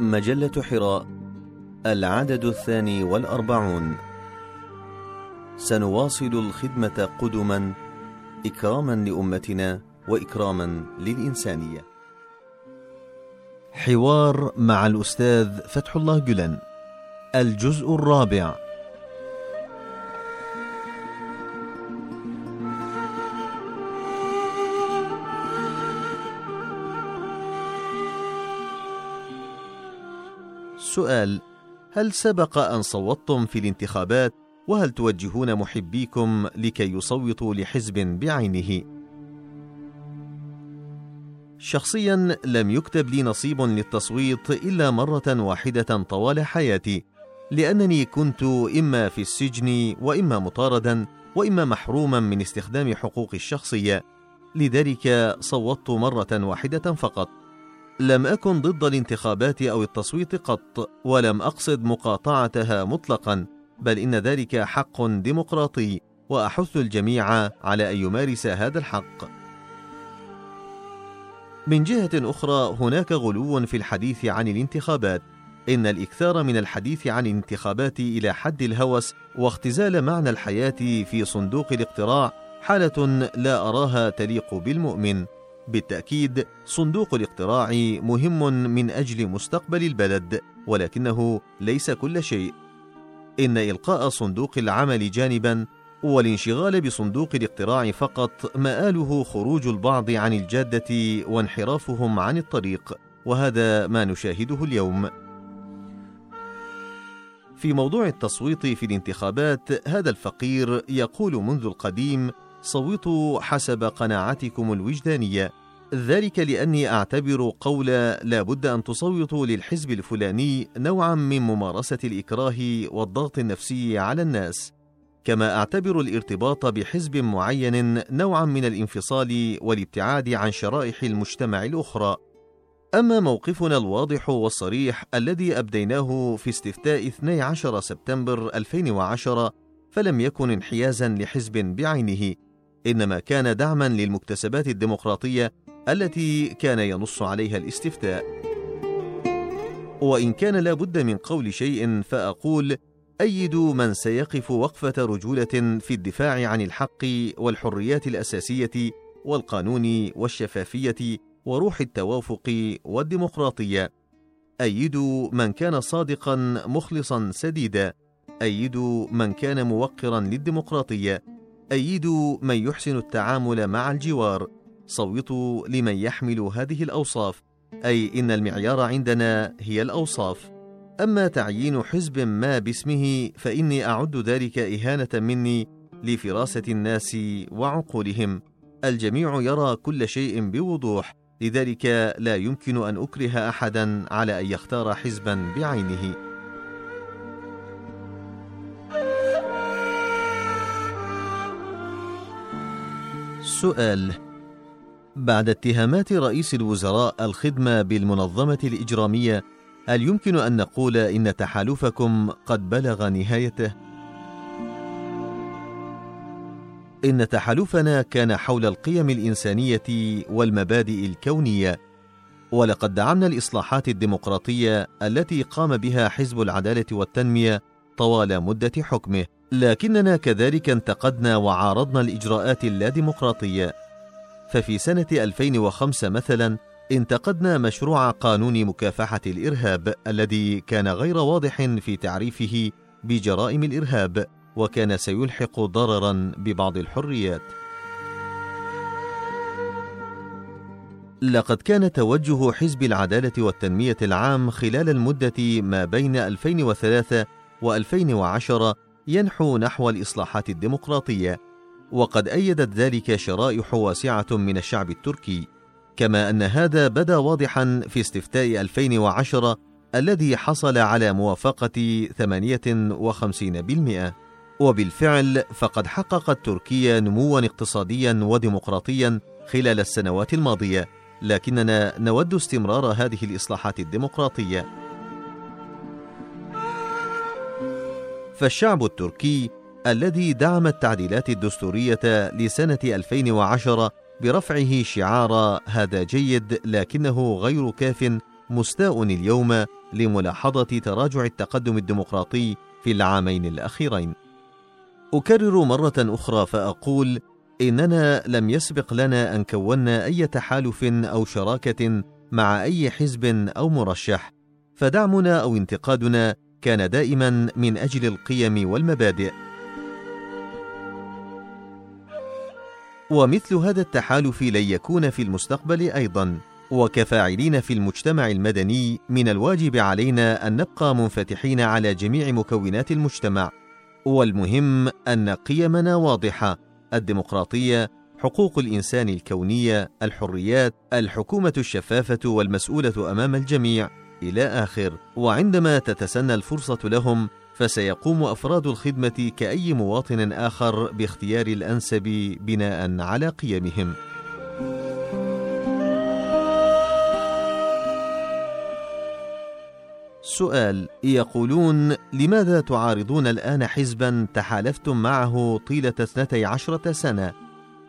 مجلة حراء العدد الثاني والأربعون. سنواصل الخدمة قدما إكراما لأمتنا وإكراما للإنسانية. حوار مع الأستاذ فتح الله جلن الجزء الرابع. سؤال هل سبق أن صوتتم في الانتخابات؟ وهل توجهون محبيكم لكي يصوتوا لحزب بعينه؟ شخصيا لم يكتب لي نصيب للتصويت إلا مرة واحدة طوال حياتي لأنني كنت إما في السجن وإما مطاردا وإما محروما من استخدام حقوقي الشخصية لذلك صوتت مرة واحدة فقط. لم أكن ضد الانتخابات أو التصويت قط ولم أقصد مقاطعتها مطلقا بل إن ذلك حق ديمقراطي وأحث الجميع على أن يمارس هذا الحق. من جهة أخرى هناك غلو في الحديث عن الانتخابات. إن الإكثار من الحديث عن الانتخابات إلى حد الهوس واختزال معنى الحياة في صندوق الاقتراع حالة لا أراها تليق بالمؤمن. بالتأكيد صندوق الاقتراع مهم من أجل مستقبل البلد ولكنه ليس كل شيء. إن إلقاء صندوق العمل جانبا والانشغال بصندوق الاقتراع فقط مآله خروج البعض عن الجادة وانحرافهم عن الطريق وهذا ما نشاهده اليوم. في موضوع التصويت في الانتخابات هذا الفقير يقول منذ القديم صوتوا حسب قناعتكم الوجدانية. ذلك لأني أعتبر قول لا بد أن تصوتوا للحزب الفلاني نوعا من ممارسة الإكراه والضغط النفسي على الناس. كما أعتبر الارتباط بحزب معين نوعا من الانفصال والابتعاد عن شرائح المجتمع الأخرى. أما موقفنا الواضح والصريح الذي أبديناه في استفتاء 12 سبتمبر 2010 فلم يكن انحيازا لحزب بعينه. إنما كان دعما للمكتسبات الديمقراطية التي كان ينص عليها الاستفتاء. وإن كان لا بد من قول شيء فأقول ايدوا من سيقف وقفة رجولة في الدفاع عن الحق والحريات الأساسية والقانون والشفافية وروح التوافق والديمقراطية. ايدوا من كان صادقا مخلصا سديدا. ايدوا من كان موقرا للديمقراطية. أيدوا من يحسن التعامل مع الجوار. صوتوا لمن يحمل هذه الأوصاف أي إن المعيار عندنا هي الأوصاف. أما تعيين حزب ما باسمه فإني أعد ذلك إهانة مني لفراسة الناس وعقولهم. الجميع يرى كل شيء بوضوح لذلك لا يمكن أن أكره احدا على أن يختار حزبا بعينه. سؤال. بعد اتهامات رئيس الوزراء الخدمة بالمنظمة الإجرامية هل يمكن أن نقول إن تحالفكم قد بلغ نهايته؟ إن تحالفنا كان حول القيم الإنسانية والمبادئ الكونية ولقد دعمنا الإصلاحات الديمقراطية التي قام بها حزب العدالة والتنمية طوال مدة حكمه. لكننا كذلك انتقدنا وعارضنا الإجراءات اللاديمقراطية. ففي سنة 2005 مثلا انتقدنا مشروع قانون مكافحة الإرهاب الذي كان غير واضح في تعريفه بجرائم الإرهاب وكان سيلحق ضررا ببعض الحريات. لقد كان توجه حزب العدالة والتنمية العام خلال المدة ما بين 2003 و2010 ينحو نحو الإصلاحات الديمقراطية وقد أيدت ذلك شرائح واسعة من الشعب التركي كما أن هذا بدا واضحا في استفتاء 2010 الذي حصل على موافقة 58% وبالفعل فقد حققت تركيا نموا اقتصاديا وديمقراطيا خلال السنوات الماضية لكننا نود استمرار هذه الإصلاحات الديمقراطية. فالشعب التركي الذي دعم التعديلات الدستورية لسنة 2010 برفعه شعار هذا جيد لكنه غير كاف مستاء اليوم لملاحظة تراجع التقدم الديمقراطي في العامين الأخيرين. أكرر مرة أخرى فأقول: إننا لم يسبق لنا أن كونا أي تحالف أو شراكة مع أي حزب أو مرشح، فدعمنا أو انتقادنا كان دائما من أجل القيم والمبادئ. ومثل هذا التحالف لن يكون في المستقبل أيضا، وكفاعلين في المجتمع المدني من الواجب علينا أن نبقى منفتحين على جميع مكونات المجتمع، والمهم أن قيمنا واضحة الديمقراطية حقوق الإنسان الكونية الحريات الحكومة الشفافة والمسؤولة أمام الجميع. إلى آخر. وعندما تتسنى الفرصة لهم فسيقوم أفراد الخدمة كأي مواطن آخر باختيار الأنسب بناء على قيمهم. سؤال يقولون لماذا تعارضون الآن حزبا تحالفتم معه طيلة اثنتي عشرة سنة؟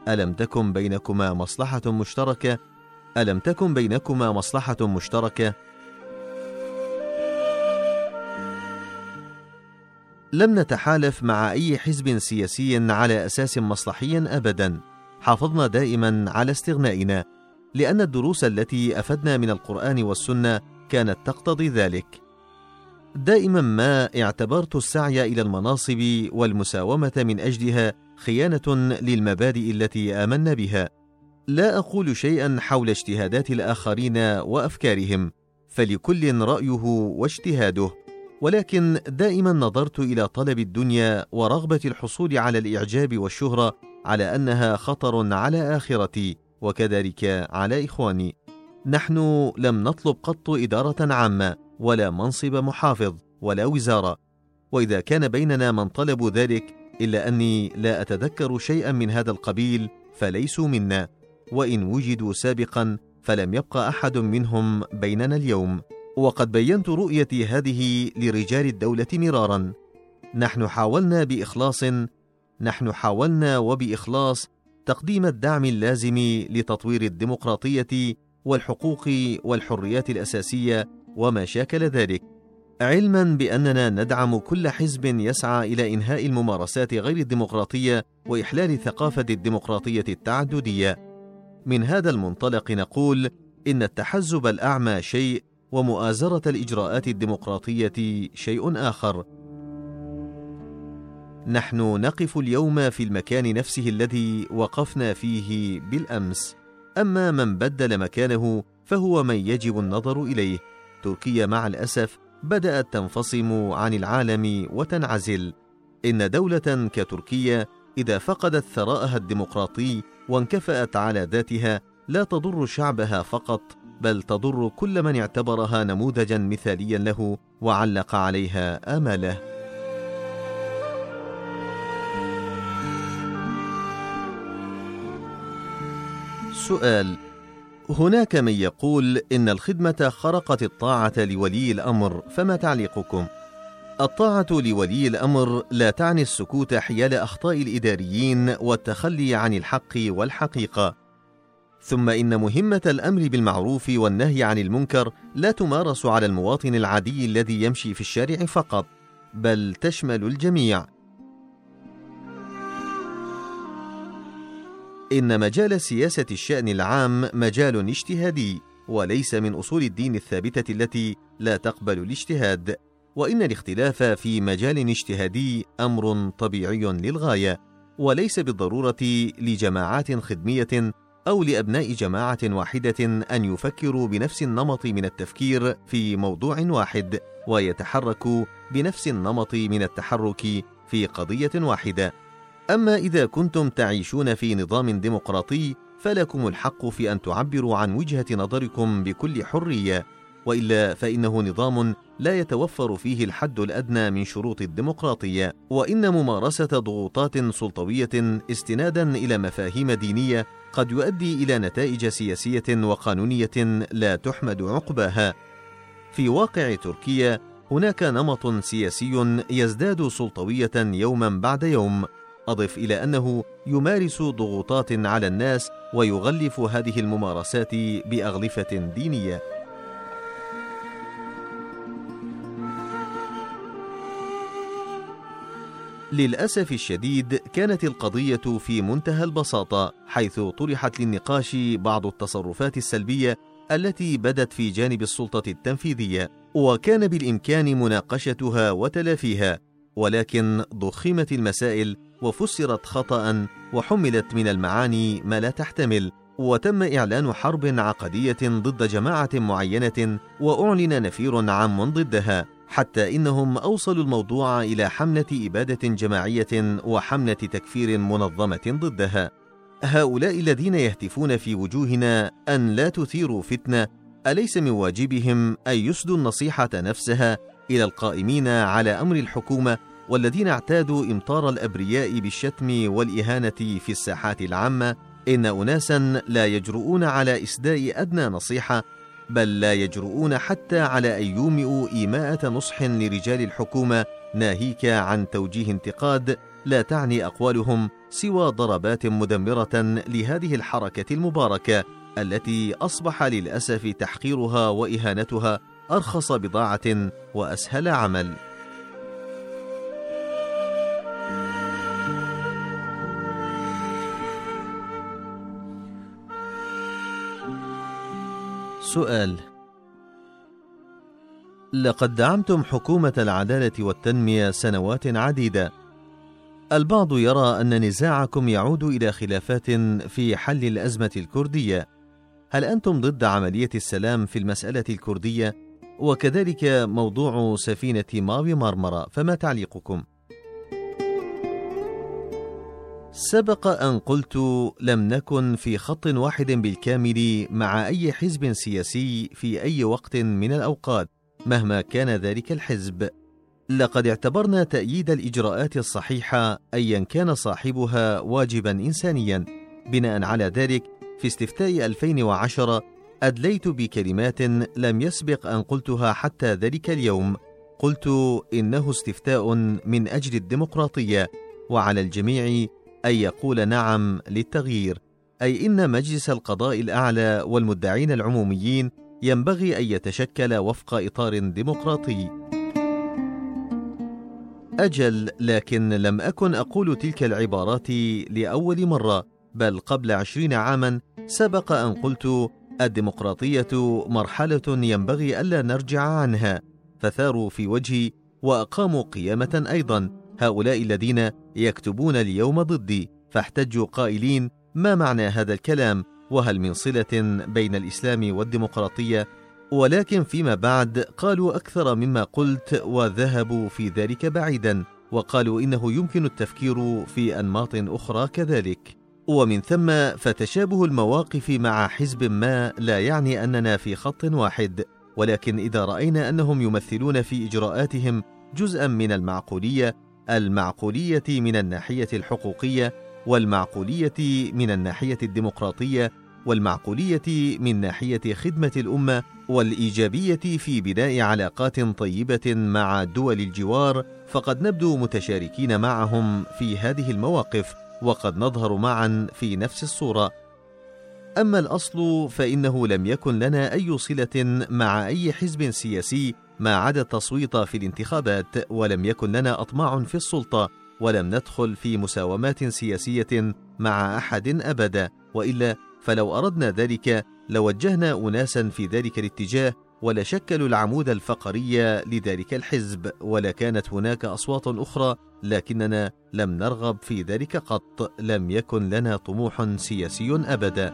ألم تكن بينكما مصلحة مشتركة؟ ألم تكن بينكما مصلحة مشتركة؟ لم نتحالف مع أي حزب سياسي على أساس مصلحي أبدا. حافظنا دائما على استغنائنا لأن الدروس التي أفدنا من القرآن والسنة كانت تقتضي ذلك. دائما ما اعتبرت السعي إلى المناصب والمساومة من أجلها خيانة للمبادئ التي آمنا بها. لا أقول شيئا حول اجتهادات الآخرين وأفكارهم فلكل رأيه واجتهاده. ولكن دائما نظرت إلى طلب الدنيا ورغبة الحصول على الإعجاب والشهرة على أنها خطر على آخرتي وكذلك على إخواني. نحن لم نطلب قط إدارة عامة ولا منصب محافظ ولا وزارة. وإذا كان بيننا من طلبوا ذلك إلا أني لا أتذكر شيئا من هذا القبيل فليسوا منا. وإن وجدوا سابقا فلم يبق أحد منهم بيننا اليوم. وقد بينت رؤيتي هذه لرجال الدولة مرارا. نحن حاولنا بإخلاص نحن حاولنا وبإخلاص تقديم الدعم اللازم لتطوير الديمقراطية والحقوق والحريات الأساسية وما شاكل ذلك. علما بأننا ندعم كل حزب يسعى إلى إنهاء الممارسات غير الديمقراطية وإحلال ثقافة الديمقراطية التعددية. من هذا المنطلق نقول إن التحزب الأعمى شيء ومؤازرة الإجراءات الديمقراطية شيء آخر. نحن نقف اليوم في المكان نفسه الذي وقفنا فيه بالأمس. أما من بدل مكانه فهو من يجب النظر إليه. تركيا مع الأسف بدأت تنفصم عن العالم وتنعزل. إن دولة كتركيا إذا فقدت ثراءها الديمقراطي وانكفأت على ذاتها لا تضر شعبها فقط بل تضر كل من اعتبرها نموذجا مثاليا له وعلق عليها آماله. سؤال هناك من يقول إن الخدمة خرقت الطاعة لولي الأمر فما تعليقكم؟ الطاعة لولي الأمر لا تعني السكوت حيال أخطاء الإداريين والتخلي عن الحق والحقيقة. ثم إن مهمة الأمر بالمعروف والنهي عن المنكر لا تمارس على المواطن العادي الذي يمشي في الشارع فقط بل تشمل الجميع. إن مجال سياسة الشأن العام مجال اجتهادي وليس من أصول الدين الثابتة التي لا تقبل الاجتهاد وإن الاختلاف في مجال اجتهادي أمر طبيعي للغاية وليس بالضرورة لجماعات خدمية أو لأبناء جماعة واحدة أن يفكروا بنفس النمط من التفكير في موضوع واحد ويتحركوا بنفس النمط من التحرك في قضية واحدة. أما إذا كنتم تعيشون في نظام ديمقراطي فلكم الحق في أن تعبروا عن وجهة نظركم بكل حرية وإلا فإنه نظام لا يتوفر فيه الحد الأدنى من شروط الديمقراطية. وإن ممارسة ضغوطات سلطوية استنادا إلى مفاهيم دينية قد يؤدي إلى نتائج سياسية وقانونية لا تحمد عقباها في واقع تركيا هناك نمط سياسي يزداد سلطوية يوما بعد يوم أضف إلى أنه يمارس ضغوطات على الناس ويغلف هذه الممارسات بأغلفة دينية. للأسف الشديد كانت القضية في منتهى البساطة حيث طرحت للنقاش بعض التصرفات السلبية التي بدت في جانب السلطة التنفيذية وكان بالإمكان مناقشتها وتلافيها ولكن ضخمت المسائل وفسرت خطأ وحملت من المعاني ما لا تحتمل وتم إعلان حرب عقدية ضد جماعة معينة وأعلن نفير عام ضدها حتى إنهم أوصلوا الموضوع إلى حملة إبادة جماعية وحملة تكفير منظمة ضدها. هؤلاء الذين يهتفون في وجوهنا أن لا تثيروا فتنة أليس من واجبهم أن يسدوا النصيحة نفسها إلى القائمين على أمر الحكومة والذين اعتادوا إمطار الأبرياء بالشتم والإهانة في الساحات العامة؟ إن اناسا لا يجرؤون على إسداء أدنى نصيحة بل لا يجرؤون حتى على أن يومئوا إيماءة نصح لرجال الحكومة ناهيك عن توجيه انتقاد لا تعني أقوالهم سوى ضربات مدمرة لهذه الحركة المباركة التي أصبح للأسف تحقيرها وإهانتها أرخص بضاعة وأسهل عمل. سؤال لقد دعمتم حكومة العدالة والتنمية سنوات عديدة. البعض يرى أن نزاعكم يعود إلى خلافات في حل الأزمة الكردية. هل أنتم ضد عملية السلام في المسألة الكردية؟ وكذلك موضوع سفينة ماوي مرمرة، فما تعليقكم؟ سبق أن قلت لم نكن في خط واحد بالكامل مع أي حزب سياسي في أي وقت من الأوقات مهما كان ذلك الحزب. لقد اعتبرنا تأييد الإجراءات الصحيحة أيا كان صاحبها واجبا إنسانيا. بناء على ذلك في استفتاء 2010 أدليت بكلمات لم يسبق أن قلتها حتى ذلك اليوم. قلت إنه استفتاء من أجل الديمقراطية وعلى الجميع أن يقول نعم للتغيير أي إن مجلس القضاء الأعلى والمدعين العموميين ينبغي أن يتشكل وفق إطار ديمقراطي. أجل لكن لم أكن أقول تلك العبارات لأول مرة بل قبل عشرين عاما سبق أن قلت الديمقراطية مرحلة ينبغي ألا نرجع عنها فثاروا في وجهي وأقاموا قيامة أيضا هؤلاء الذين يكتبون اليوم ضدي فاحتجوا قائلين ما معنى هذا الكلام؟ وهل من صلة بين الإسلام والديمقراطية؟ ولكن فيما بعد قالوا أكثر مما قلت وذهبوا في ذلك بعيدا وقالوا إنه يمكن التفكير في أنماط أخرى كذلك. ومن ثم فتشابه المواقف مع حزب ما لا يعني أننا في خط واحد. ولكن إذا رأينا أنهم يمثلون في إجراءاتهم جزءا من المعقولية المعقولية من الناحية الحقوقية والمعقولية من الناحية الديمقراطية والمعقولية من ناحية خدمة الأمة والإيجابية في بناء علاقات طيبة مع دول الجوار فقد نبدو متشاركين معهم في هذه المواقف وقد نظهر معا في نفس الصورة. أما الأصل فإنه لم يكن لنا أي صلة مع أي حزب سياسي ما عدا التصويت في الانتخابات ولم يكن لنا أطماع في السلطة ولم ندخل في مساومات سياسية مع أحد أبدا وإلا فلو أردنا ذلك لوجهنا اناسا في ذلك الاتجاه ولشكلوا العمود الفقري لذلك الحزب ولكانت هناك أصوات أخرى لكننا لم نرغب في ذلك قط لم يكن لنا طموح سياسي أبدا.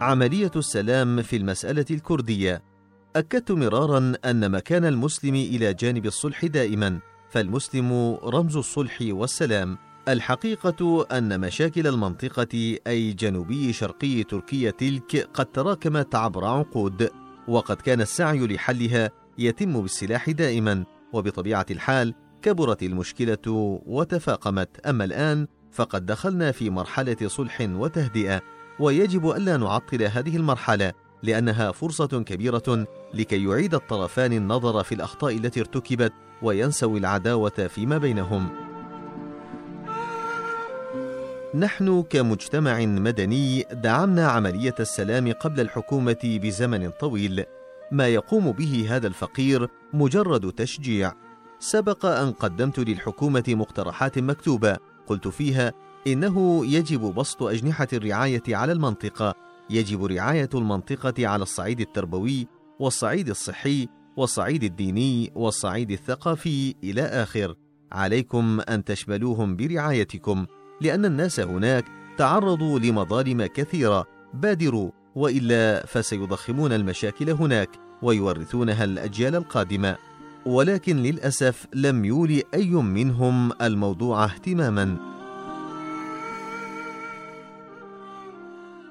عملية السلام في المسألة الكردية. أكدت مرارا أن مكان المسلم إلى جانب الصلح دائما فالمسلم رمز الصلح والسلام. الحقيقة أن مشاكل المنطقة أي جنوبي شرقي تركيا تلك قد تراكمت عبر عقود وقد كان السعي لحلها يتم بالسلاح دائما. وبطبيعة الحال كبرت المشكلة وتفاقمت. أما الآن فقد دخلنا في مرحلة صلح وتهدئة ويجب الا نعطل هذه المرحلة. لأنها فرصة كبيرة لكي يعيد الطرفان النظر في الأخطاء التي ارتكبت وينسوا العداوة فيما بينهم. نحن كمجتمع مدني دعمنا عملية السلام قبل الحكومة بزمن طويل. ما يقوم به هذا الفقير مجرد تشجيع. سبق أن قدمت للحكومة مقترحات مكتوبة. قلت فيها إنه يجب بسط أجنحة الرعاية على المنطقة. يجب رعاية المنطقة على الصعيد التربوي والصعيد الصحي والصعيد الديني والصعيد الثقافي إلى آخر. عليكم أن تشملوهم برعايتكم لأن الناس هناك تعرضوا لمظالم كثيرة. بادروا وإلا فسيضخمون المشاكل هناك ويورثونها الأجيال القادمة. ولكن للأسف لم يولي أي منهم الموضوع اهتماما.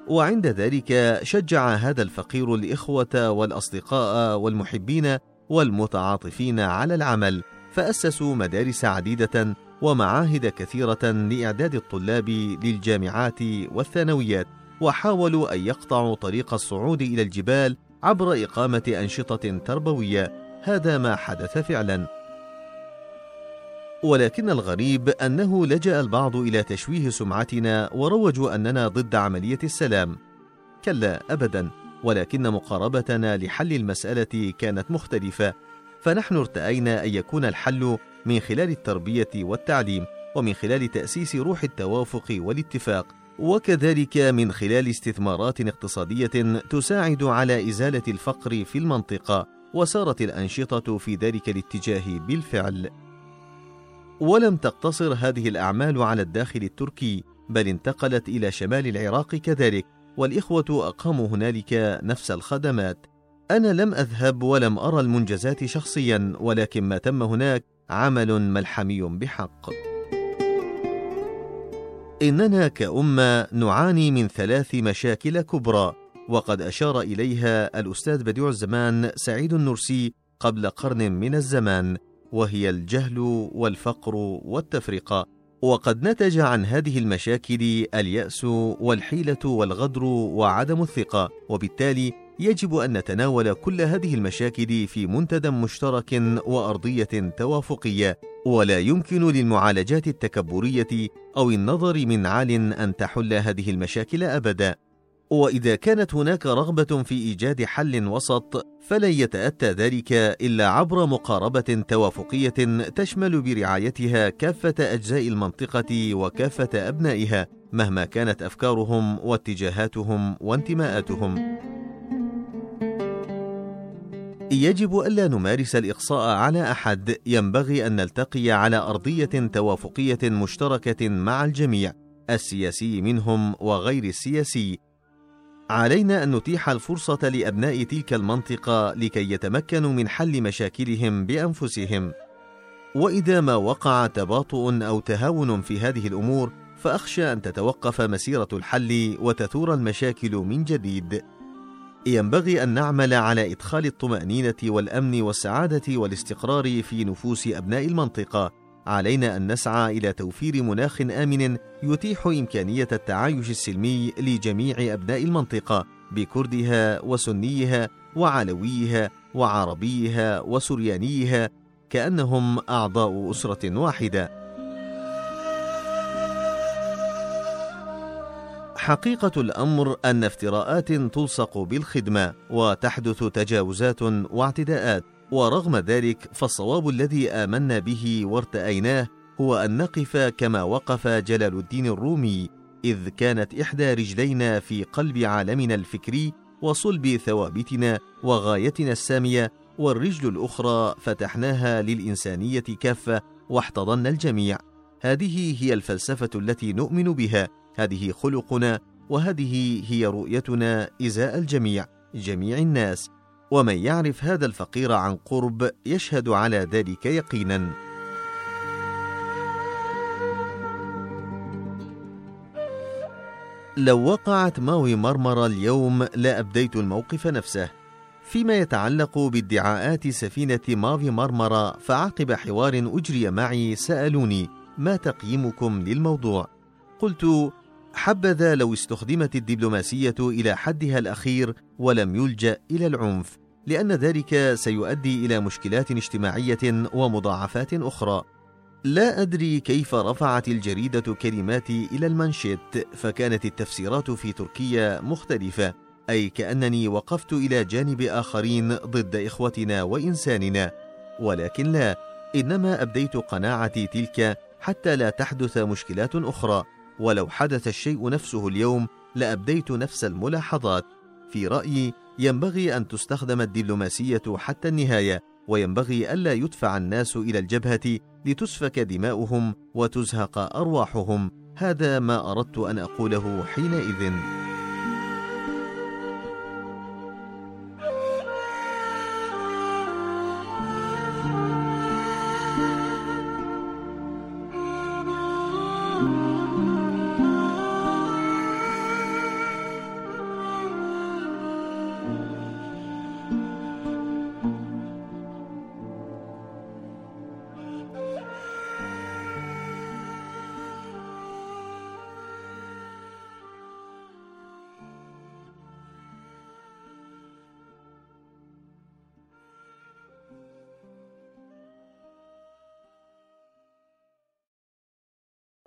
وعند ذلك شجع هذا الفقير الإخوة والأصدقاء والمحبين والمتعاطفين على العمل فأسسوا مدارس عديدة ومعاهد كثيرة لإعداد الطلاب للجامعات والثانويات وحاولوا أن يقطعوا طريق الصعود إلى الجبال عبر إقامة أنشطة تربوية هذا ما حدث فعلا. ولكن الغريب أنه لجأ البعض إلى تشويه سمعتنا وروجوا أننا ضد عملية السلام. كلا أبدا. ولكن مقاربتنا لحل المسألة كانت مختلفة فنحن ارتأينا أن يكون الحل من خلال التربية والتعليم ومن خلال تأسيس روح التوافق والاتفاق وكذلك من خلال استثمارات اقتصادية تساعد على إزالة الفقر في المنطقة وسارت الأنشطة في ذلك الاتجاه بالفعل. ولم تقتصر هذه الأعمال على الداخل التركي بل انتقلت إلى شمال العراق كذلك والإخوة أقاموا هنالك نفس الخدمات. أنا لم أذهب ولم أرى المنجزات شخصيا ولكن ما تم هناك عمل ملحمي بحق. إننا كأمة نعاني من ثلاث مشاكل كبرى وقد أشار إليها الأستاذ بديع الزمان سعيد النرسي قبل قرن من الزمان. وهي الجهل والفقر والتفرقة. وقد نتج عن هذه المشاكل اليأس والحيلة والغدر وعدم الثقة. وبالتالي يجب أن نتناول كل هذه المشاكل في منتدى مشترك وأرضية توافقية. ولا يمكن للمعالجات التكبرية أو النظر من عال أن تحل هذه المشاكل أبدا. وإذا كانت هناك رغبة في إيجاد حل وسط فلن يتأتى ذلك إلا عبر مقاربة توافقية تشمل برعايتها كافة أجزاء المنطقة وكافة أبنائها مهما كانت أفكارهم واتجاهاتهم وانتماءاتهم. يجب ألا نمارس الإقصاء على أحد. ينبغي أن نلتقي على أرضية توافقية مشتركة مع الجميع السياسي منهم وغير السياسي. علينا أن نتيح الفرصة لأبناء تلك المنطقة لكي يتمكنوا من حل مشاكلهم بأنفسهم. وإذا ما وقع تباطؤ أو تهاون في هذه الأمور فأخشى أن تتوقف مسيرة الحل وتثور المشاكل من جديد. ينبغي أن نعمل على إدخال الطمأنينة والأمن والسعادة والاستقرار في نفوس أبناء المنطقة. علينا أن نسعى إلى توفير مناخ آمن يتيح إمكانية التعايش السلمي لجميع أبناء المنطقة بكردها وسنيها وعلويها وعربيها وسريانيها كأنهم أعضاء أسرة واحدة. حقيقة الأمر أن افتراءات تلصق بالخدمة وتحدث تجاوزات واعتداءات. ورغم ذلك فالصواب الذي آمنا به وارتأيناه هو أن نقف كما وقف جلال الدين الرومي إذ كانت إحدى رجلينا في قلب عالمنا الفكري وصلب ثوابتنا وغايتنا السامية والرجل الأخرى فتحناها للإنسانية كافة واحتضنا الجميع. هذه هي الفلسفة التي نؤمن بها. هذه خلقنا وهذه هي رؤيتنا إزاء الجميع جميع الناس. ومن يعرف هذا الفقير عن قرب يشهد على ذلك يقينا. لو وقعت ماوي مرمرة اليوم لا أبديت الموقف نفسه. فيما يتعلق بادعاءات سفينة مافي مرمرة فعقب حوار أجري معي سألوني ما تقييمكم للموضوع؟ قلت حبذا لو استخدمت الدبلوماسية إلى حدها الأخير ولم يلجأ إلى العنف لأن ذلك سيؤدي إلى مشكلات اجتماعية ومضاعفات أخرى. لا أدري كيف رفعت الجريدة كلماتي إلى المنشط فكانت التفسيرات في تركيا مختلفة أي كأنني وقفت إلى جانب آخرين ضد إخوتنا وإنساننا. ولكن لا إنما أبديت قناعتي تلك حتى لا تحدث مشكلات أخرى. ولو حدث الشيء نفسه اليوم لأبديت نفس الملاحظات. في رأيي ينبغي أن تستخدم الدبلوماسية حتى النهاية وينبغي ألا يدفع الناس إلى الجبهة لتسفك دماؤهم وتزهق أرواحهم. هذا ما أردت أن أقوله حينئذ.